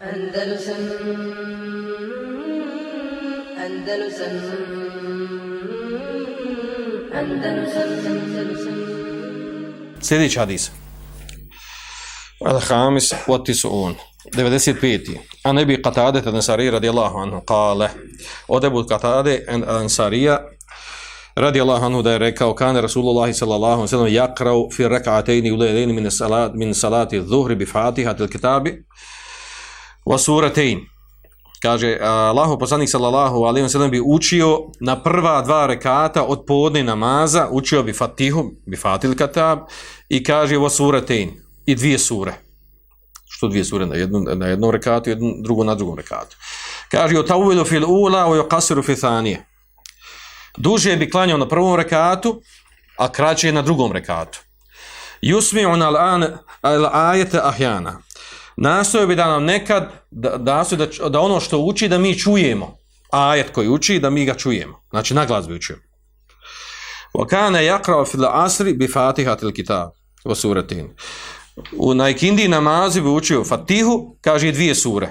Andalusam Andalusam Andalusam Andalusam Sljedeći hadis. Al-Hamis wa Tis'un. 95. A nebi Qatade Ansari radijallahu anhu kale. Od Ebu Qatade Ansarija radijallahu anhu da je rekao kane Rasulullah sallallahu sallam jakrao fi reka'atejni uledeni min, salat, min salati dhuhri bi fatihat il kitabi wa suratayn Kaže, Allahu poslanik sallallahu alaihi sallam bi učio na prva dva rekata od podne namaza, učio bi fatihu, bi fatil katab, i kaže wa suratayn i dvije sure. Što dvije sure na jednom, na jednom rekatu, jednu, drugo na drugom rekatu. Kaže, o tawilu fil ula, o yuqasiru fi thanije. Duže bi klanjao na prvom rekatu, a kraće na drugom rekatu. Yusmi'un al-an al-ayata ahyana. Nastoje bi da nam nekad da, da, da, da ono što uči da mi čujemo. Ajet koji uči da mi ga čujemo. Znači na glas bi učio. Wa kana yaqra fi al-asri bi fatihati al-kitab wa suratin. U najkindi namazi bi učio Fatihu, kaže dvije sure.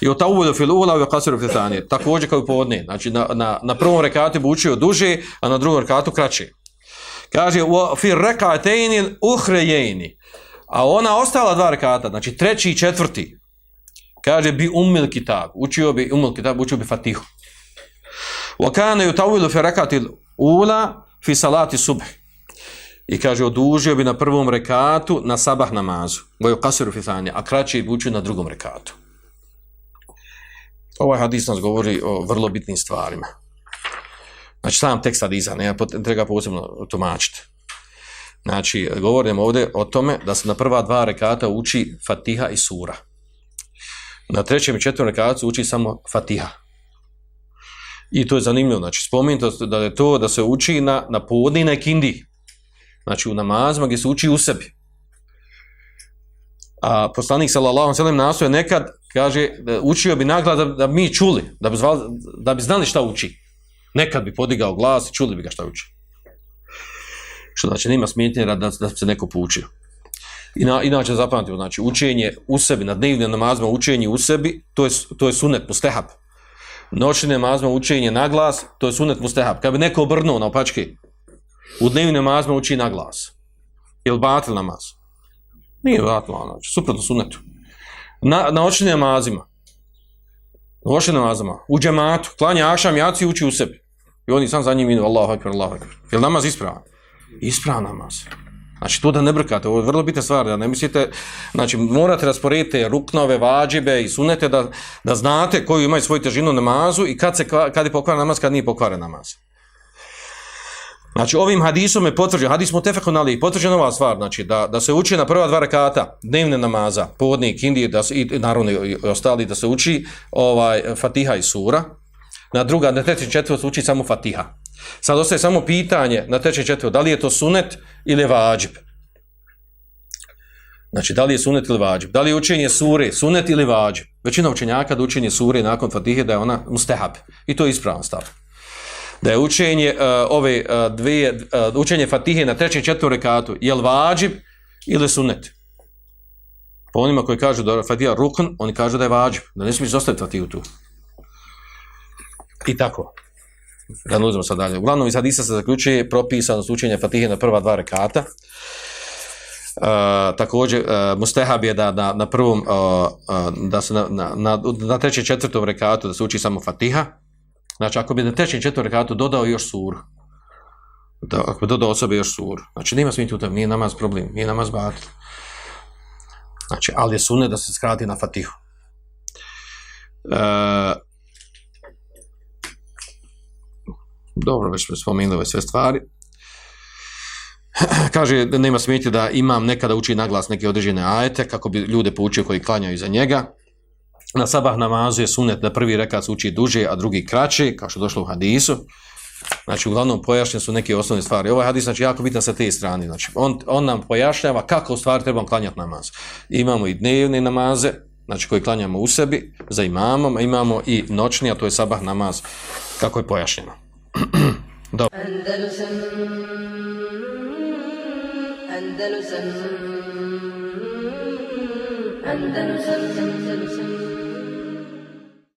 I o tawudu fil ula wa kasiru fi thani. Također kao i podne. Znači na, na, na prvom rekatu bi učio duže, a na drugom rekatu kraće. Kaže wa fi rak'atayn ukhrayayn. A ona ostala dva rekata, znači treći i četvrti. Kaže bi umil kitab. Učio bi umil kitab, učio bi Fatihu. Wa kana yutawilu fi rak'atil ula fi salati subh. I kaže, odužio bi na prvom rekatu na sabah namazu. Boju kasiru fithanje, a kraće bi učio na drugom rekatu. Ovaj hadis nas govori o vrlo bitnim stvarima. Znači, sam tekst hadisa, ne treba posebno tumačiti. Znači, govorim ovdje o tome da se na prva dva rekata uči Fatiha i Sura. Na trećem i četvrtom rekatu uči samo Fatiha. I to je zanimljivo. Znači, spominjte da je to da se uči na, na podni i na kindi. Znači, u namazima gdje se uči u sebi. A poslanik sallallahu alejhi ve sellem nastoje nekad kaže da učio bi naglad da, da mi čuli, da bi zvali, da bi znali šta uči. Nekad bi podigao glas i čuli bi ga šta uči. Što znači nema smetnje da, da se neko poučio. Ina, inače zapamtimo, znači učenje u sebi, na dnevnim namazima učenje u sebi, to je, to je sunet mustehab. Noćnim namazima učenje na glas, to je sunet mustehab. Kad bi neko obrnuo na opačke, u dnevnim namazima uči na glas. Ili batil namaz. Nije batil namaz, znači, suprotno sunetu. Na, na očnim namazima, na očnim namazima, u džematu, klanja ašam, jaci uči u sebi. I oni sam za njim inu, Allahu akbar, Allahu akbar. Je li namaz ispravan? Ispravan namaz. Znači, to da ne brkate, ovo je vrlo bitna stvar, da ne mislite, znači, morate rasporediti ruknove, vađibe i sunete da, da znate koju imaju svoju težinu namazu i kad, se, kad je pokvaren namaz, kad nije pokvaren namaz. Znači, ovim hadisom je potvrđeno, hadis mu tefekon ali, potvrđena ova stvar, znači, da, da se uči na prva dva rekata dnevne namaza, povodnik, indije, da se, i naravno i ostali, da se uči ovaj, Fatiha i Sura, na druga, na treći četvrt uči samo Fatiha. Sad ostaje samo pitanje na treći četvrt, da li je to sunet ili je vađib? Znači, da li je sunet ili vađib? Da li je učenje sure, sunet ili vađib? Većina učenjaka da učenje sure nakon Fatihe da je ona mustehab. I to je ispravan stav da je učenje uh, ove e, uh, dvije uh, e, učenje Fatihe na trećem četvrtu rekatu je vađib ili sunnet. Po onima koji kažu da je Fatiha rukn, oni kažu da je vađib, da ne smiješ zostaviti Fatihu tu. I tako. Da ne uzmemo sad dalje. Uglavnom iz hadisa se zaključuje propisano učenje Fatihe na prva dva rekata. Uh, također uh, mustehab je da, da na prvom uh, uh, da se na, na, na, na trećem četvrtom rekatu da se uči samo Fatiha Znači, ako bi na trećem četvrtom rekatu dodao još suru, da, ako bi dodao osobe još suru, znači nema smiti u tom, nije namaz problem, nije namaz batil. Znači, ali je sunne da se skrati na fatihu. E, dobro, već smo spomenuli sve stvari. Kaže, nema smiti da imam nekada uči naglas neke određene ajete, kako bi ljude poučio koji klanjaju za njega na sabah namazu je sunet da prvi rekat uči duže, a drugi kraće, kao što došlo u hadisu. Znači, uglavnom pojašnjene su neke osnovne stvari. Ovaj hadis znači, jako bitan sa te strane. Znači, on, on nam pojašnjava kako u stvari trebamo klanjati namaz. Imamo i dnevne namaze, znači koji klanjamo u sebi, za imamom, a imamo i noćni, a to je sabah namaz, kako je pojašnjeno. Dobro. Andalusam, Andalusam, Andalusam, Andalusam,